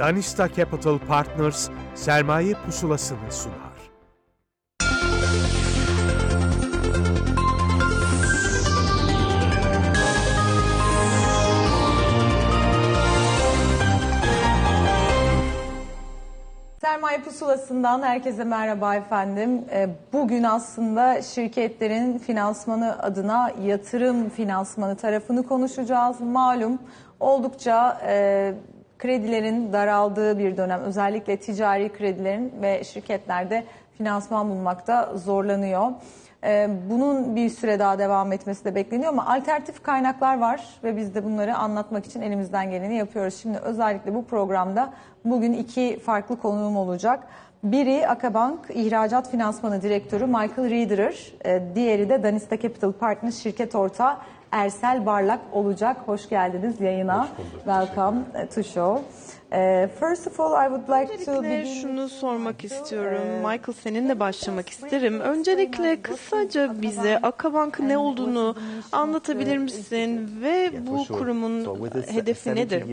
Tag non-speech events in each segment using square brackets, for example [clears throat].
Danista Capital Partners sermaye pusulasını sunar. Sermaye Pusulası'ndan herkese merhaba efendim. Ee, Bugün aslında şirketlerin finansmanı adına yatırım finansmanı tarafını konuşacağız. Malum oldukça e, kredilerin daraldığı bir dönem. Özellikle ticari kredilerin ve şirketlerde finansman bulmakta zorlanıyor. Ee, Bunun bir süre daha devam etmesi de bekleniyor ama alternatif kaynaklar var ve biz de bunları anlatmak için elimizden geleni yapıyoruz. Şimdi özellikle bu programda bugün iki farklı konuğum olacak. Biri Akabank İhracat Finansmanı Direktörü Michael Reederer, e, diğeri de Danista Capital Partners şirket ortağı Ersel Barlak olacak. Hoş geldiniz yayına. Welcome to show. Eh, First of all, I would like to begin şunu sormak istiyorum. Ee, Michael seninle başlamak isterim. Öncelikle kısaca bize Akabank'ın ne olduğunu anlatabilir misin ve bu kurumun hedefi nedir?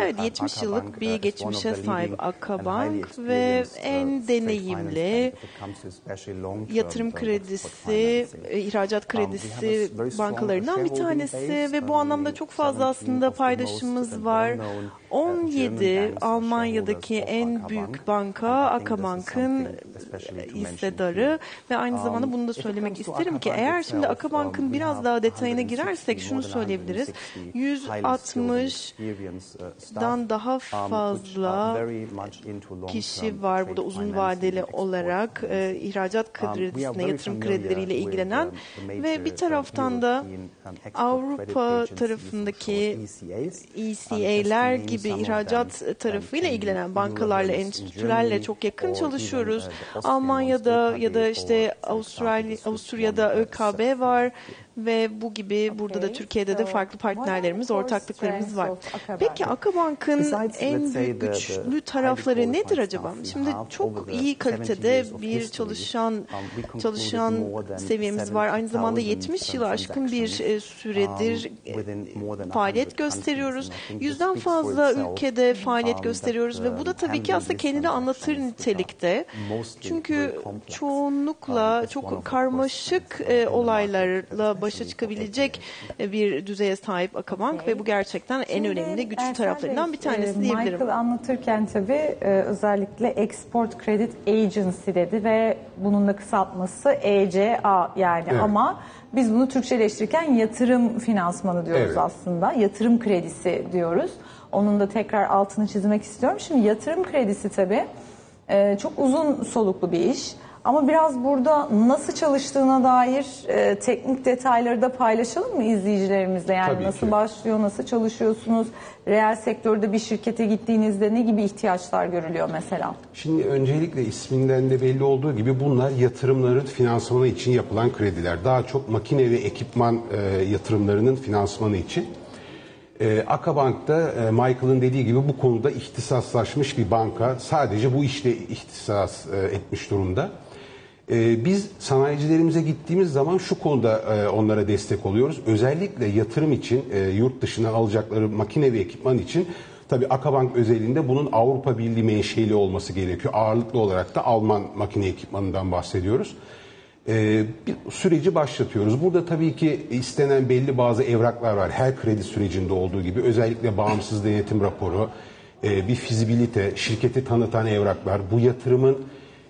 Evet, 70 yıllık bir geçmişe sahip Akabank ve en deneyimli yatırım kredisi, ihracat kredisi bankalarından bir tanesi ve bu anlamda çok fazla aslında paydaşımız var. 17 Almanya'daki en büyük banka Akabank'ın hissedarı. ve aynı zamanda bunu da söylemek isterim ki eğer şimdi Akabank'ın biraz daha detayına girersek şunu söyleyebiliriz. 160'dan daha fazla kişi var burada uzun vadeli olarak e, ihracat kredisine, yatırım kredileriyle ilgilenen ve bir taraftan da Avrupa tarafındaki ECA'ler gibi ihracat tarafıyla ilgilenen bankalarla, enstitülerle çok yakın çalışıyoruz. Almanya'da ya da işte Avustralya, Avusturya'da ÖKB var ve bu gibi burada da Türkiye'de de farklı partnerlerimiz, ortaklıklarımız var. Peki Akabank'ın en büyük güçlü tarafları nedir acaba? Şimdi çok iyi kalitede bir çalışan çalışan seviyemiz var. Aynı zamanda 70 yılı aşkın bir e, süredir e, faaliyet gösteriyoruz. Yüzden fazla ülkede faaliyet gösteriyoruz ve bu da tabii ki aslında kendini anlatır nitelikte. Çünkü çoğunlukla çok karmaşık e, olaylarla başa çıkabilecek e, bir düzeye sahip Akabank ve bu gerçekten en önemli güçlü Ersel taraflarından bir tanesi e, diyebilirim. Michael anlatırken tabii e, özellikle Export Credit Agency dedi ve bunun da kısaltması ECA yani Evet. ama biz bunu Türkçeleştirirken yatırım finansmanı diyoruz Evet. aslında. Yatırım kredisi diyoruz. Onun da tekrar altını çizmek istiyorum. Şimdi yatırım kredisi tabii çok uzun soluklu bir iş. Ama biraz burada nasıl çalıştığına dair e, teknik detayları da paylaşalım mı izleyicilerimizle? Yani Tabii nasıl ki. başlıyor, nasıl çalışıyorsunuz? Reel sektörde bir şirkete gittiğinizde ne gibi ihtiyaçlar görülüyor mesela? Şimdi öncelikle isminden de belli olduğu gibi bunlar yatırımların finansmanı için yapılan krediler. Daha çok makine ve ekipman e, yatırımlarının finansmanı için. E, Akabank'ta e, Michael'ın dediği gibi bu konuda ihtisaslaşmış bir banka. Sadece bu işte ihtisas e, etmiş durumda. E, biz sanayicilerimize gittiğimiz zaman şu konuda e, onlara destek oluyoruz. Özellikle yatırım için e, yurt dışına alacakları makine ve ekipman için tabii Akabank özelinde bunun Avrupa Birliği menşeli olması gerekiyor. Ağırlıklı olarak da Alman makine ekipmanından bahsediyoruz. E, bir süreci başlatıyoruz. Burada tabii ki istenen belli bazı evraklar var. Her kredi sürecinde olduğu gibi özellikle bağımsız denetim raporu, e, bir fizibilite, şirketi tanıtan evraklar, bu yatırımın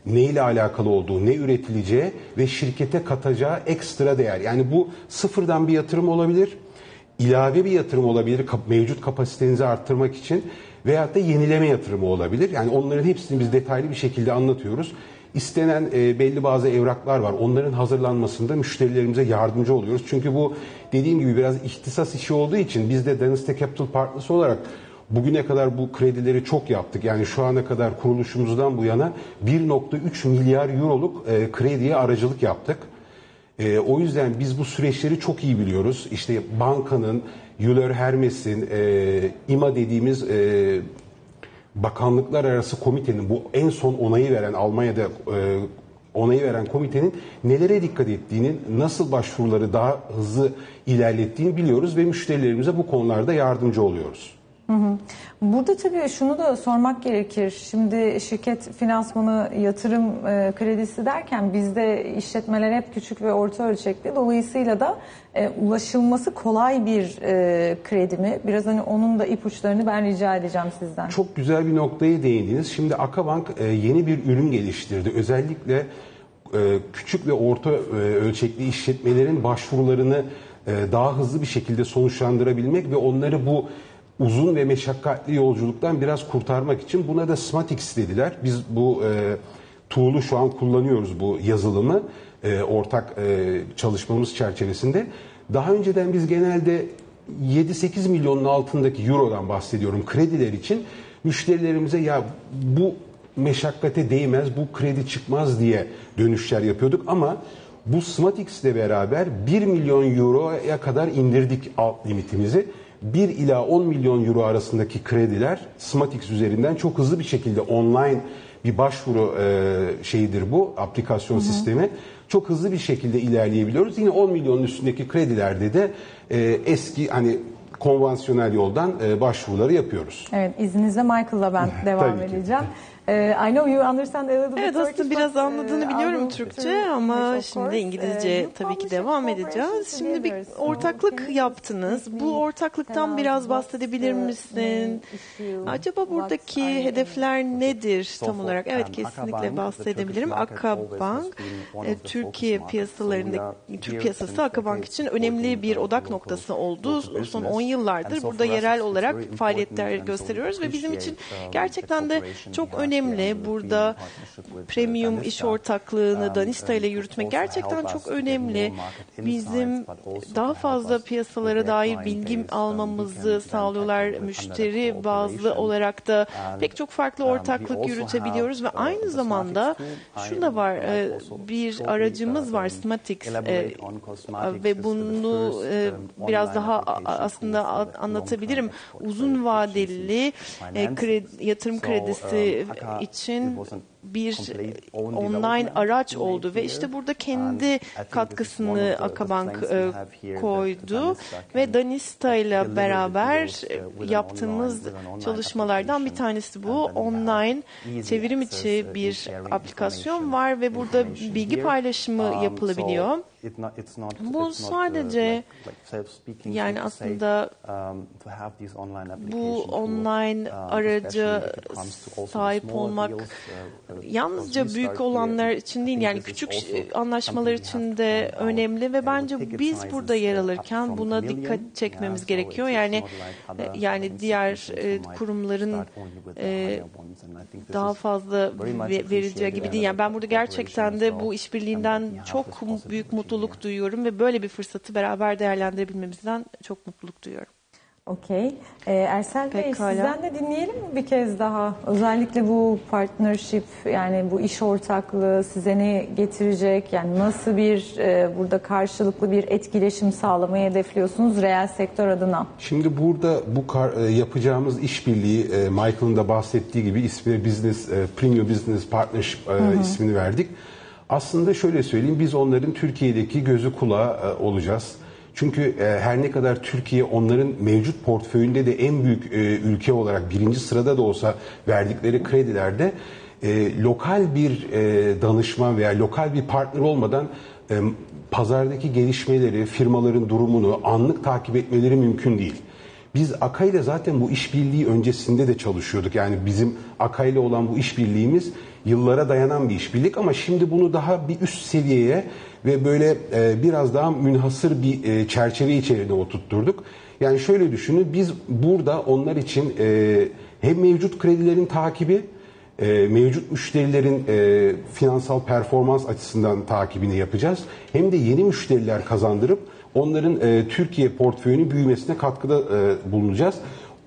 ne ile alakalı olduğu, ne üretileceği ve şirkete katacağı ekstra değer. Yani bu sıfırdan bir yatırım olabilir, ilave bir yatırım olabilir mevcut kapasitenizi arttırmak için veyahut da yenileme yatırımı olabilir. Yani onların hepsini biz detaylı bir şekilde anlatıyoruz. İstenen e, belli bazı evraklar var. Onların hazırlanmasında müşterilerimize yardımcı oluyoruz. Çünkü bu dediğim gibi biraz ihtisas işi olduğu için biz de Danista Capital Partners olarak Bugüne kadar bu kredileri çok yaptık. Yani şu ana kadar kuruluşumuzdan bu yana 1.3 milyar euroluk e, krediye aracılık yaptık. E, o yüzden biz bu süreçleri çok iyi biliyoruz. İşte bankanın, Euler Hermes'in, e, İMA dediğimiz e, bakanlıklar arası komitenin bu en son onayı veren Almanya'da e, onayı veren komitenin nelere dikkat ettiğini, nasıl başvuruları daha hızlı ilerlettiğini biliyoruz ve müşterilerimize bu konularda yardımcı oluyoruz. Burada tabii şunu da sormak gerekir. Şimdi şirket finansmanı yatırım e, kredisi derken bizde işletmeler hep küçük ve orta ölçekli. Dolayısıyla da e, ulaşılması kolay bir e, kredi mi? Biraz hani onun da ipuçlarını ben rica edeceğim sizden. Çok güzel bir noktaya değindiniz. Şimdi Akabank e, yeni bir ürün geliştirdi. Özellikle küçük ve orta ölçekli işletmelerin başvurularını daha hızlı bir şekilde sonuçlandırabilmek ve onları bu uzun ve meşakkatli yolculuktan biraz kurtarmak için buna da Smatix dediler. Biz bu e, tool'u şu an kullanıyoruz bu yazılımı e, ortak e, çalışmamız çerçevesinde. Daha önceden biz genelde 7-8 milyonun altındaki eurodan bahsediyorum krediler için müşterilerimize ya bu meşakkate değmez, bu kredi çıkmaz diye dönüşler yapıyorduk ama bu Smatix ile beraber 1 milyon euroya kadar indirdik alt limitimizi. 1 ila 10 milyon euro arasındaki krediler Smatix üzerinden çok hızlı bir şekilde online bir başvuru e, şeyidir bu aplikasyon sistemi. Çok hızlı bir şekilde ilerleyebiliyoruz. Yine 10 milyonun üstündeki kredilerde de e, eski hani konvansiyonel yoldan e, başvuruları yapıyoruz. Evet, izninizle Michael'la ben devam edeceğim. Ee, I know you understand a little bit Evet Turkish, aslında biraz but, anladığını uh, biliyorum Türkçe ama şimdi. İngilizce Uh, you tabii ki devam edeceğiz. Şimdi bir ortaklık yaptınız. Bu ortaklıktan biraz bahsedebilir misin? Acaba buradaki hedefler nedir tam olarak? Evet kesinlikle bahsedebilirim. One e, Türkiye piyasalarında Türk piyasası decades için önemli bir odak noktası oldu. Son 10 And yıllardır burada yerel olarak faaliyetler gösteriyoruz ve bizim için um, gerçekten de çok here önemli burada uh, premium iş ortaklığını um, Danista ile um, yürütmek gerçekten çok önemli. Bizim daha fazla piyasalara dair bilgi um, almamızı sağlıyorlar. Müşteri bazlı olarak da pek çok farklı um, ortaklık yürütebiliyoruz ve uh, aynı zamanda şu da var. Also Bir aracımız uh, var Smatix ve bunu biraz daha aslında anlatabilirim. Uzun vadeli kredi, yatırım kredisi için it was a bir online araç oldu ve işte burada kendi katkısını Akabank e, koydu ve Danista ile beraber uh, an yaptığımız çalışmalardan bir tanesi bu. Online çevrim içi uh, bir aplikasyon var ve burada bilgi paylaşımı yapılabiliyor. Bu sadece yani aslında um, bu online um, araca sahip olmak uh, yalnızca büyük olanlar için değil yani küçük e, anlaşmalar için de önemli ve bence biz burada yer alırken buna dikkat çekmemiz gerekiyor. Yani e, yani diğer e, kurumların daha fazla very much ve- vereceği appreciated gibi değil. Yani ben burada gerçekten de bu işbirliğinden çok büyük mutluluk duyuyorum ve böyle bir fırsatı beraber değerlendirebilmemizden çok mutluluk duyuyorum. Okey. Ee, Ersel Bey Pekala. sizden de dinleyelim mi bir kez daha? Özellikle bu partnership yani bu iş ortaklığı size ne getirecek? Yani nasıl bir e, burada karşılıklı bir etkileşim sağlamayı hedefliyorsunuz reel sektör adına? Şimdi burada bu kar- e, yapacağımız işbirliği e, Michael'ın da bahsettiği gibi ismi Business e, Premium Business Partnership e, ismini verdik. Aslında şöyle söyleyeyim biz onların Türkiye'deki gözü kulağı e, olacağız. Çünkü e, her ne kadar Türkiye onların mevcut portföyünde de en büyük e, ülke olarak birinci sırada da olsa verdikleri kredilerde e, lokal bir e, danışman veya lokal bir partner olmadan e, pazardaki gelişmeleri, firmaların durumunu anlık takip etmeleri mümkün değil. Biz Aka ile zaten bu işbirliği öncesinde de çalışıyorduk. Yani bizim Aka ile olan bu işbirliğimiz yıllara dayanan bir işbirlik ama şimdi bunu daha bir üst seviyeye ve böyle e, biraz daha münhasır bir e, çerçeve içerisinde oturtturduk. Yani şöyle düşünün biz burada onlar için e, hem mevcut kredilerin takibi e, mevcut müşterilerin e, finansal performans açısından takibini yapacağız. Hem de yeni müşteriler kazandırıp onların e, Türkiye portföyünün büyümesine katkıda e, bulunacağız.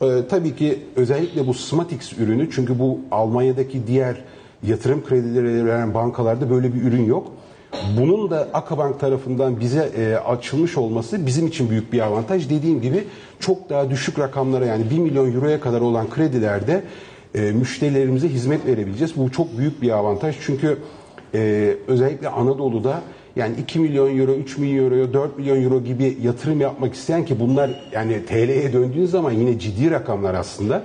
E, tabii ki özellikle bu Smatix ürünü çünkü bu Almanya'daki diğer yatırım kredileri veren bankalarda böyle bir ürün yok. Bunun da Akabank tarafından bize e, açılmış olması bizim için büyük bir avantaj. Dediğim gibi çok daha düşük rakamlara yani 1 milyon euroya kadar olan kredilerde e, müşterilerimize hizmet verebileceğiz. Bu çok büyük bir avantaj çünkü e, özellikle Anadolu'da Yani 2 milyon euro, 3 milyon euro, 4 milyon euro gibi yatırım yapmak isteyen ki bunlar yani TL'ye döndüğünüz zaman yine ciddi rakamlar aslında.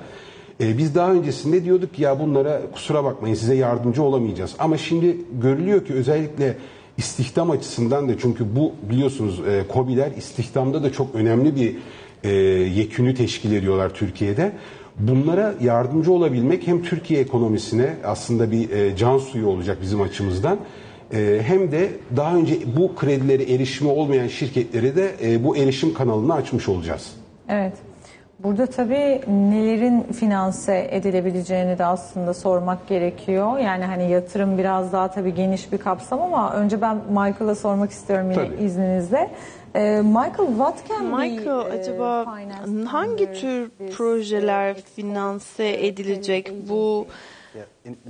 Ee, biz daha öncesinde diyorduk ya bunlara kusura bakmayın size yardımcı olamayacağız. Ama şimdi görülüyor ki özellikle istihdam açısından da çünkü bu biliyorsunuz e, KOBİ'ler istihdamda da çok önemli bir e, yekünü teşkil ediyorlar Türkiye'de. Bunlara yardımcı olabilmek hem Türkiye ekonomisine aslında bir e, can suyu olacak bizim açımızdan. E, hem de daha önce bu kredilere erişimi olmayan şirketlere de e, bu erişim kanalını açmış olacağız. Evet. Burada tabii nelerin finanse edilebileceğini de aslında sormak gerekiyor. Yani hani yatırım biraz daha tabii geniş bir kapsam ama önce ben Michael'a sormak istiyorum yine Tabii. izninizle. Ee, Michael, what can be, Michael e, acaba financed hangi under tür projeler e, finanse edilecek bu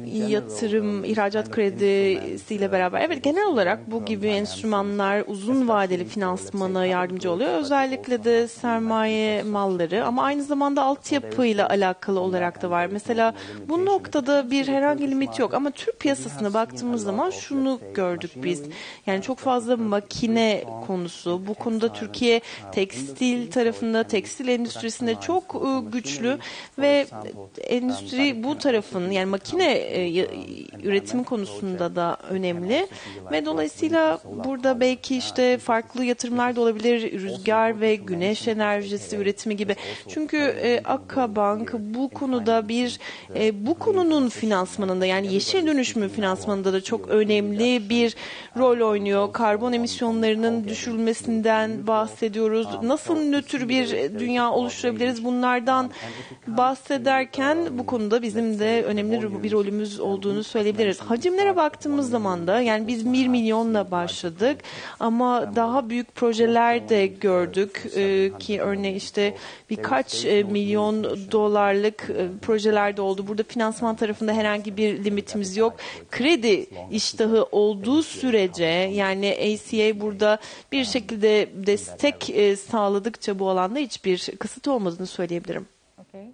yatırım, ihracat kredisiyle beraber. Evet genel olarak bu gibi enstrümanlar uzun vadeli finansmana yardımcı oluyor. Özellikle de sermaye malları ama aynı zamanda altyapıyla alakalı olarak da var. Mesela bu noktada bir herhangi limit yok ama Türk piyasasına baktığımız zaman şunu gördük biz. Yani çok fazla makine konusu. Bu konuda Türkiye tekstil tarafında, tekstil endüstrisinde çok e, güçlü ve endüstri bu tarafın yani makine e, y- üretim konusunda da önemli. Ve dolayısıyla burada belki işte farklı yatırımlar da olabilir. Rüzgar ve güneş enerjisi üretimi gibi. Çünkü e, bu konuda bir e, bu konunun finansmanında yani yeşil dönüşümü finansmanında da çok önemli bir rol oynuyor. Karbon emisyonlarının düşürülmesinden bahsediyoruz. Nasıl nötr bir dünya oluşturabiliriz? Bunlardan bahsederken bu konuda bizim de önemli bir rolümüz olduğunu söyleyebiliriz. Hacimlere baktığımız zaman da yani biz 1 milyonla başladık ama daha büyük projeler de gördük Ee, ki örneğin işte birkaç e, milyon dolarlık e, projeler de oldu. Burada finansman tarafında herhangi bir limitimiz yok. Kredi iştahı olduğu sürece yani ACA burada bir şekilde destek e, sağladıkça bu alanda hiçbir kısıt olmadığını söyleyebilirim. Okey.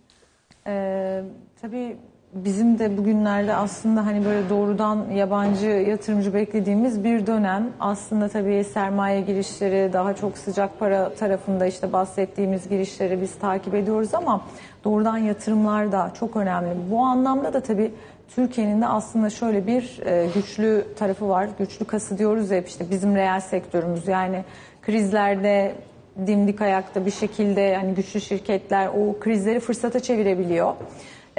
Ee, tabii bizim de bugünlerde aslında hani böyle doğrudan yabancı yatırımcı beklediğimiz bir dönem. Aslında tabii sermaye girişleri daha çok sıcak para tarafında işte bahsettiğimiz girişleri biz takip ediyoruz ama doğrudan yatırımlar da çok önemli. Bu anlamda da tabii Türkiye'nin de aslında şöyle bir e, güçlü tarafı var. Güçlü kası diyoruz hep işte bizim reel sektörümüz yani krizlerde dimdik ayakta bir şekilde yani güçlü şirketler o krizleri fırsata çevirebiliyor.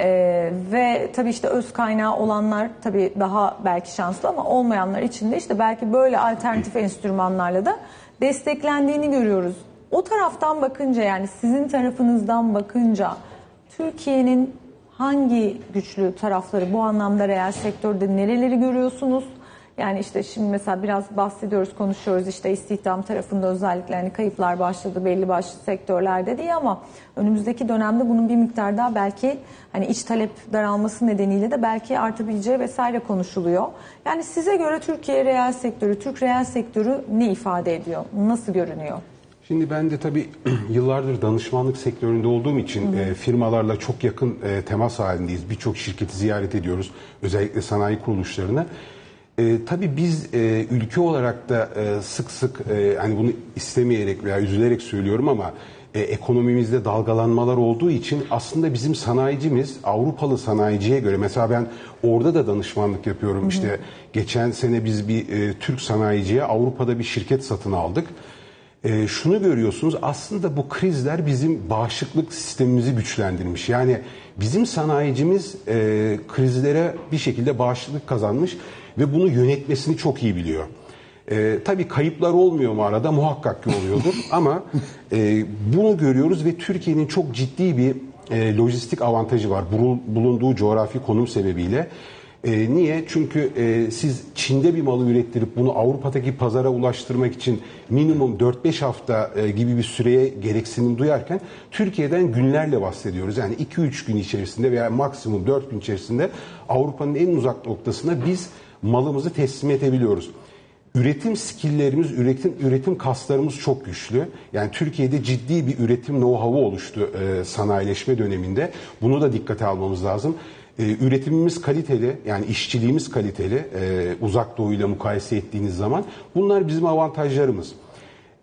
Ee, ve tabii işte öz kaynağı olanlar tabii daha belki şanslı ama olmayanlar için de işte belki böyle alternatif enstrümanlarla da desteklendiğini görüyoruz. O taraftan bakınca yani sizin tarafınızdan bakınca Türkiye'nin hangi güçlü tarafları bu anlamda reel sektörde nereleri görüyorsunuz? Yani işte şimdi mesela biraz bahsediyoruz, konuşuyoruz işte istihdam tarafında özellikle hani kayıplar başladı belli başlı sektörlerde diye ama önümüzdeki dönemde bunun bir miktar daha belki hani iç talep daralması nedeniyle de belki artabileceği vesaire konuşuluyor. Yani size göre Türkiye reel sektörü, Türk reel sektörü ne ifade ediyor? Nasıl görünüyor? Şimdi ben de tabii [clears throat] yıllardır danışmanlık sektöründe olduğum için e, firmalarla çok yakın e, temas halindeyiz. Birçok şirketi ziyaret ediyoruz. Özellikle sanayi kuruluşlarını. E, tabii biz e, ülke olarak da e, sık sık e, hani bunu istemeyerek veya üzülerek söylüyorum ama e, ekonomimizde dalgalanmalar olduğu için aslında bizim sanayicimiz Avrupalı sanayiciye göre mesela ben orada da danışmanlık yapıyorum. İşte geçen sene biz bir e, Türk sanayiciye Avrupa'da bir şirket satın aldık. E, şunu görüyorsunuz aslında bu krizler bizim bağışıklık sistemimizi güçlendirmiş. Yani bizim sanayicimiz e, krizlere bir şekilde bağışıklık kazanmış ve bunu yönetmesini çok iyi biliyor. E, tabii kayıplar olmuyor mu arada muhakkak ki oluyordur [laughs] ama e, bunu görüyoruz ve Türkiye'nin çok ciddi bir e, lojistik avantajı var Bulu- bulunduğu coğrafi konum sebebiyle. E, niye? Çünkü e, siz Çin'de bir malı ürettirip bunu Avrupa'daki pazara ulaştırmak için minimum 4-5 hafta e, gibi bir süreye gereksinim duyarken Türkiye'den günlerle bahsediyoruz. Yani 2-3 gün içerisinde veya maksimum 4 gün içerisinde Avrupa'nın en uzak noktasına biz malımızı teslim edebiliyoruz. Üretim skilllerimiz, üretim üretim kaslarımız çok güçlü. Yani Türkiye'de ciddi bir üretim know-how'u oluştu e, sanayileşme döneminde. Bunu da dikkate almamız lazım. E, üretimimiz kaliteli, yani işçiliğimiz kaliteli, e, uzak doğuyla mukayese ettiğiniz zaman. Bunlar bizim avantajlarımız.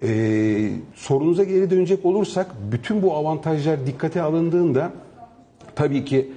E, sorunuza geri dönecek olursak, bütün bu avantajlar dikkate alındığında tabii ki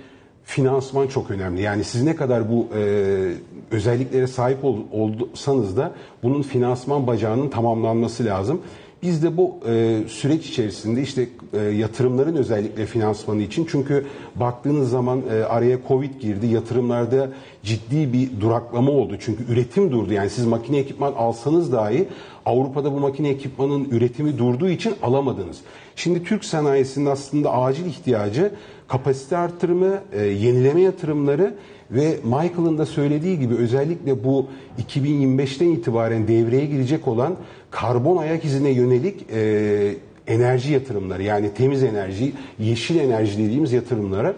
finansman çok önemli. Yani siz ne kadar bu e, özelliklere sahip ol, olsanız da bunun finansman bacağının tamamlanması lazım. Biz de bu e, süreç içerisinde işte e, yatırımların özellikle finansmanı için çünkü baktığınız zaman e, araya Covid girdi. Yatırımlarda ciddi bir duraklama oldu. Çünkü üretim durdu. Yani siz makine ekipman alsanız dahi Avrupa'da bu makine ekipmanın üretimi durduğu için alamadınız. Şimdi Türk sanayisinin aslında acil ihtiyacı kapasite artırımı, e, yenileme yatırımları ve Michael'ın da söylediği gibi özellikle bu 2025'ten itibaren devreye girecek olan karbon ayak izine yönelik e, enerji yatırımları yani temiz enerji, yeşil enerji dediğimiz yatırımlara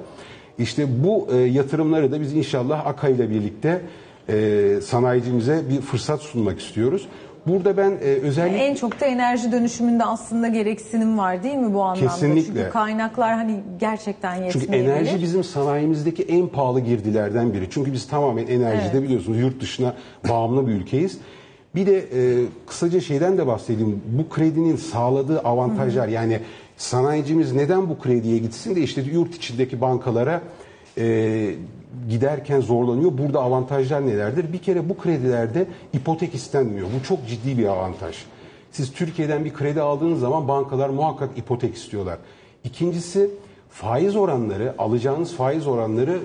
işte bu e, yatırımları da biz inşallah AKA ile birlikte e, sanayicimize bir fırsat sunmak istiyoruz. Burada ben e, özellikle... En çok da enerji dönüşümünde aslında gereksinim var değil mi bu anlamda? Kesinlikle. Çünkü kaynaklar hani gerçekten yetmeyebilir. Çünkü enerji bizim sanayimizdeki en pahalı girdilerden biri. Çünkü biz tamamen enerjide Evet. biliyorsunuz yurt dışına bağımlı bir ülkeyiz. Bir de e, kısaca şeyden de bahsedeyim. Bu kredinin sağladığı avantajlar yani sanayicimiz neden bu krediye gitsin de işte yurt içindeki bankalara e, giderken zorlanıyor. Burada avantajlar nelerdir? Bir kere bu kredilerde ipotek istenmiyor. Bu çok ciddi bir avantaj. Siz Türkiye'den bir kredi aldığınız zaman bankalar muhakkak ipotek istiyorlar. İkincisi faiz oranları, alacağınız faiz oranları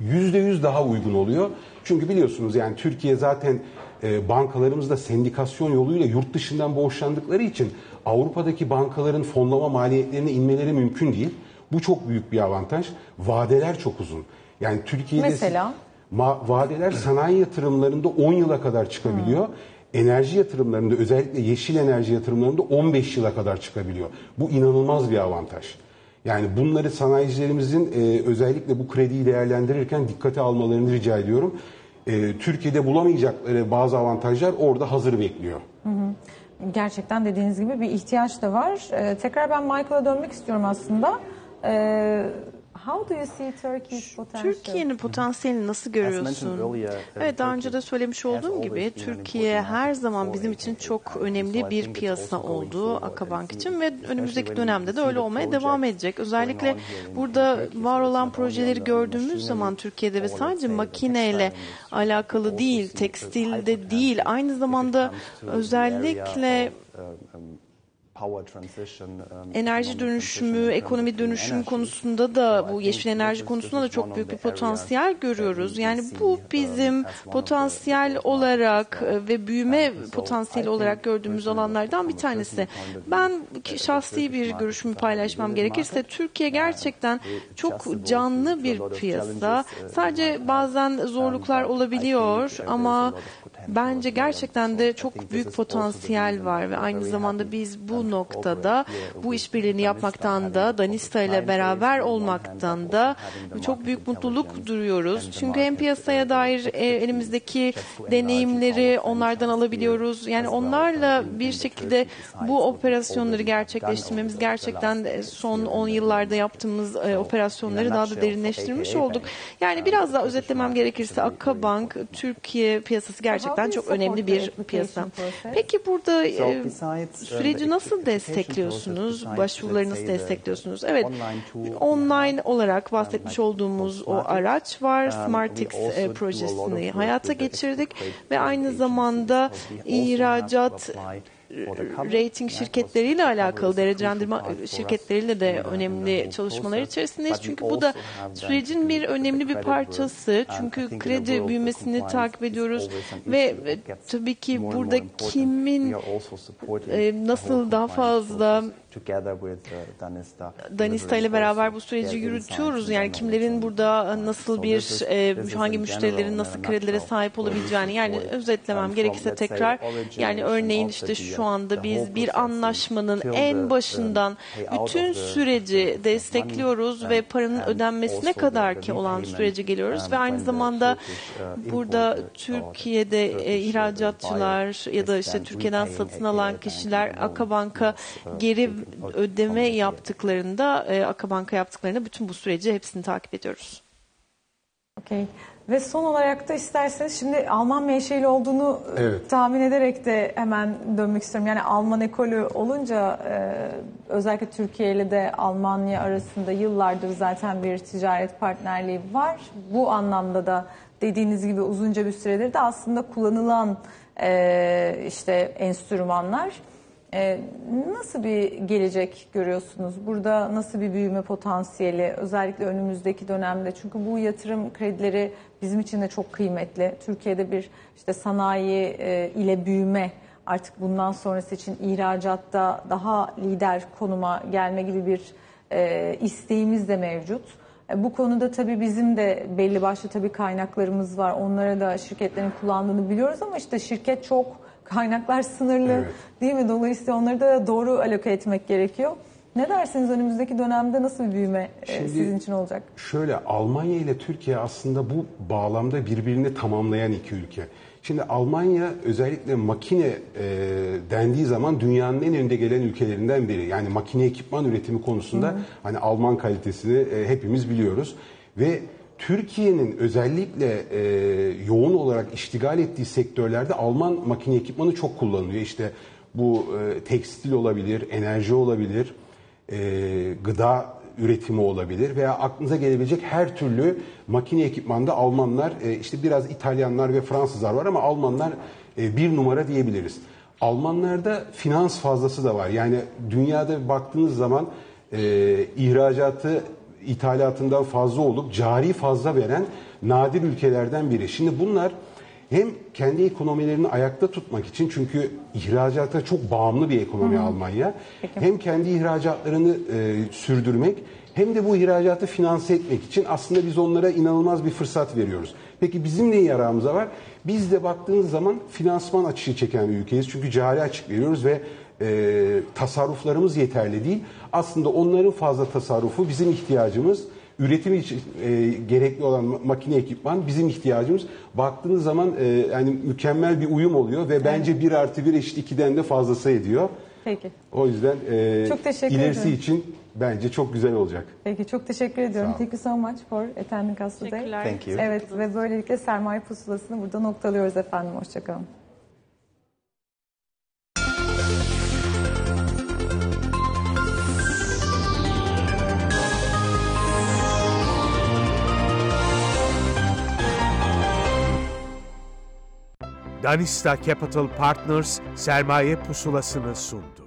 yüzde yüz daha uygun oluyor. Çünkü biliyorsunuz yani Türkiye zaten e, bankalarımızda sendikasyon yoluyla yurt dışından borçlandıkları için Avrupa'daki bankaların fonlama maliyetlerine inmeleri mümkün değil. Bu çok büyük bir avantaj. Vadeler çok uzun. Yani Türkiye'de Mesela? Ma- vadeler sanayi yatırımlarında 10 yıla kadar çıkabiliyor. Enerji yatırımlarında özellikle yeşil enerji yatırımlarında 15 yıla kadar çıkabiliyor. Bu inanılmaz bir avantaj. Yani bunları sanayicilerimizin e, özellikle bu krediyi değerlendirirken dikkate almalarını rica ediyorum. E, Türkiye'de bulamayacakları bazı avantajlar orada hazır bekliyor. Gerçekten dediğiniz gibi bir ihtiyaç da var. Ee, tekrar ben Michael'a dönmek istiyorum aslında. Ee, how do you see Turkey's potential? Türkiye'nin potansiyelini nasıl görüyorsun? Evet daha önce de söylemiş olduğum gibi Türkiye her zaman bizim için çok önemli bir piyasa oldu Akabank için ve önümüzdeki dönemde de öyle olmaya devam edecek. Özellikle burada var olan projeleri gördüğümüz zaman Türkiye'de ve sadece makineyle alakalı değil, tekstilde değil, aynı zamanda özellikle enerji dönüşümü, ekonomi dönüşümü konusunda da bu yeşil enerji konusunda da çok büyük bir potansiyel görüyoruz. Yani bu bizim potansiyel olarak e, ve büyüme potansiyeli olarak gördüğümüz alanlardan bir tanesi. Ben şahsi bir görüşümü paylaşmam gerekirse Türkiye gerçekten çok canlı bir piyasa. Sadece bazen zorluklar olabiliyor ama Bence gerçekten de çok büyük potansiyel var ve aynı zamanda biz bu noktada bu işbirliğini yapmaktan da Danista ile beraber olmaktan da çok büyük mutluluk duyuyoruz. Çünkü hem piyasaya dair e, elimizdeki deneyimleri onlardan alabiliyoruz. Yani onlarla bir şekilde bu operasyonları gerçekleştirmemiz gerçekten son 10 yıllarda yaptığımız e, operasyonları daha da derinleştirmiş olduk. Yani biraz daha özetlemem gerekirse Akkabank Türkiye piyasası gerçekten çok önemli bir piyasa. Peki burada e, süreci nasıl destekliyorsunuz? Başvuruları nasıl destekliyorsunuz? Evet, online olarak bahsetmiş olduğumuz o araç var. Smartix e, projesini hayata geçirdik ve aynı zamanda ihracat rating şirketleriyle alakalı derecelendirme şirketleriyle de önemli çalışmalar içerisindeyiz. Çünkü bu da sürecin bir önemli bir parçası. Çünkü kredi büyümesini takip ediyoruz. ve tabii ki burada kimin nasıl daha fazla Danista ile beraber bu süreci yürütüyoruz. Yani kimlerin burada nasıl bir, e, hangi müşterilerin nasıl kredilere sahip olabileceğini yani özetlemem gerekirse tekrar. yani örneğin işte şu anda biz bir anlaşmanın en başından bütün süreci destekliyoruz ve paranın ödenmesine kadar ki olan sürece geliyoruz ve aynı zamanda burada Türkiye'de e, ihracatçılar ya da işte Türkiye'den satın alan kişiler Akabank'a geri ödeme yaptıklarında, e, Akabank'a yaptıklarında bütün bu süreci hepsini takip ediyoruz. Okey. Ve son olarak da isterseniz şimdi Alman menşeli olduğunu Evet. tahmin ederek de hemen dönmek istiyorum. Yani Alman ekolü olunca e, özellikle Türkiye ile de Almanya arasında yıllardır zaten bir ticaret partnerliği var. Bu anlamda da dediğiniz gibi uzunca bir süredir de aslında kullanılan e, işte enstrümanlar. Ee, nasıl bir gelecek görüyorsunuz? Burada nasıl bir büyüme potansiyeli özellikle önümüzdeki dönemde? Çünkü bu yatırım kredileri bizim için de çok kıymetli. Türkiye'de bir işte sanayi e, ile büyüme artık bundan sonrası için ihracatta daha lider konuma gelme gibi bir e, isteğimiz de mevcut. E, Bu konuda tabii bizim de belli başlı tabii kaynaklarımız var. Onlara da şirketlerin kullandığını biliyoruz ama işte şirket çok, kaynaklar sınırlı Evet. değil mi? Dolayısıyla onları da doğru aloke etmek gerekiyor. Ne dersiniz önümüzdeki dönemde nasıl bir büyüme e, Şimdi- sizin için olacak? Şöyle Almanya ile Türkiye aslında bu bağlamda birbirini tamamlayan iki ülke. Şimdi Almanya özellikle makine e, dendiği zaman dünyanın en önde gelen ülkelerinden biri. Yani makine ekipman üretimi konusunda hani Alman kalitesini e, hepimiz biliyoruz ve Türkiye'nin özellikle e, yoğun olarak iştigal ettiği sektörlerde Alman makine ekipmanı çok kullanılıyor. İşte bu e, tekstil olabilir, enerji olabilir, e, gıda üretimi olabilir veya aklınıza gelebilecek her türlü makine ekipmanda Almanlar, e, işte biraz İtalyanlar ve Fransızlar var ama Almanlar e, bir numara diyebiliriz. Almanlarda finans fazlası da var. Yani dünyada baktığınız zaman e, ihracatı ithalatından fazla olup cari fazla veren nadir ülkelerden biri. Şimdi bunlar hem kendi ekonomilerini ayakta tutmak için çünkü ihracata çok bağımlı bir ekonomi Almanya. Hem kendi ihracatlarını e, sürdürmek hem de bu ihracatı finanse etmek için aslında biz onlara inanılmaz bir fırsat veriyoruz. Peki bizim ne yararımıza var? Biz de baktığınız zaman finansman açığı çeken bir ülkeyiz. Çünkü cari açık veriyoruz ve e, tasarruflarımız yeterli değil. Aslında onların fazla tasarrufu bizim ihtiyacımız. Üretim için e, gerekli olan ma- makine ekipman bizim ihtiyacımız. Baktığınız zaman e, yani mükemmel bir uyum oluyor ve bence 1 artı 1 eşit 2'den de fazlası ediyor. Peki. O yüzden e, Çok teşekkür ilerisi ederim. için bence çok güzel olacak. Peki çok teşekkür ediyorum. Thank you so much for attending us today. Teşekkürler. Thank you. Evet ve böylelikle sermaye pusulasını burada noktalıyoruz efendim. Hoşçakalın. Danista Capital Partners sermaye pusulasını sundu.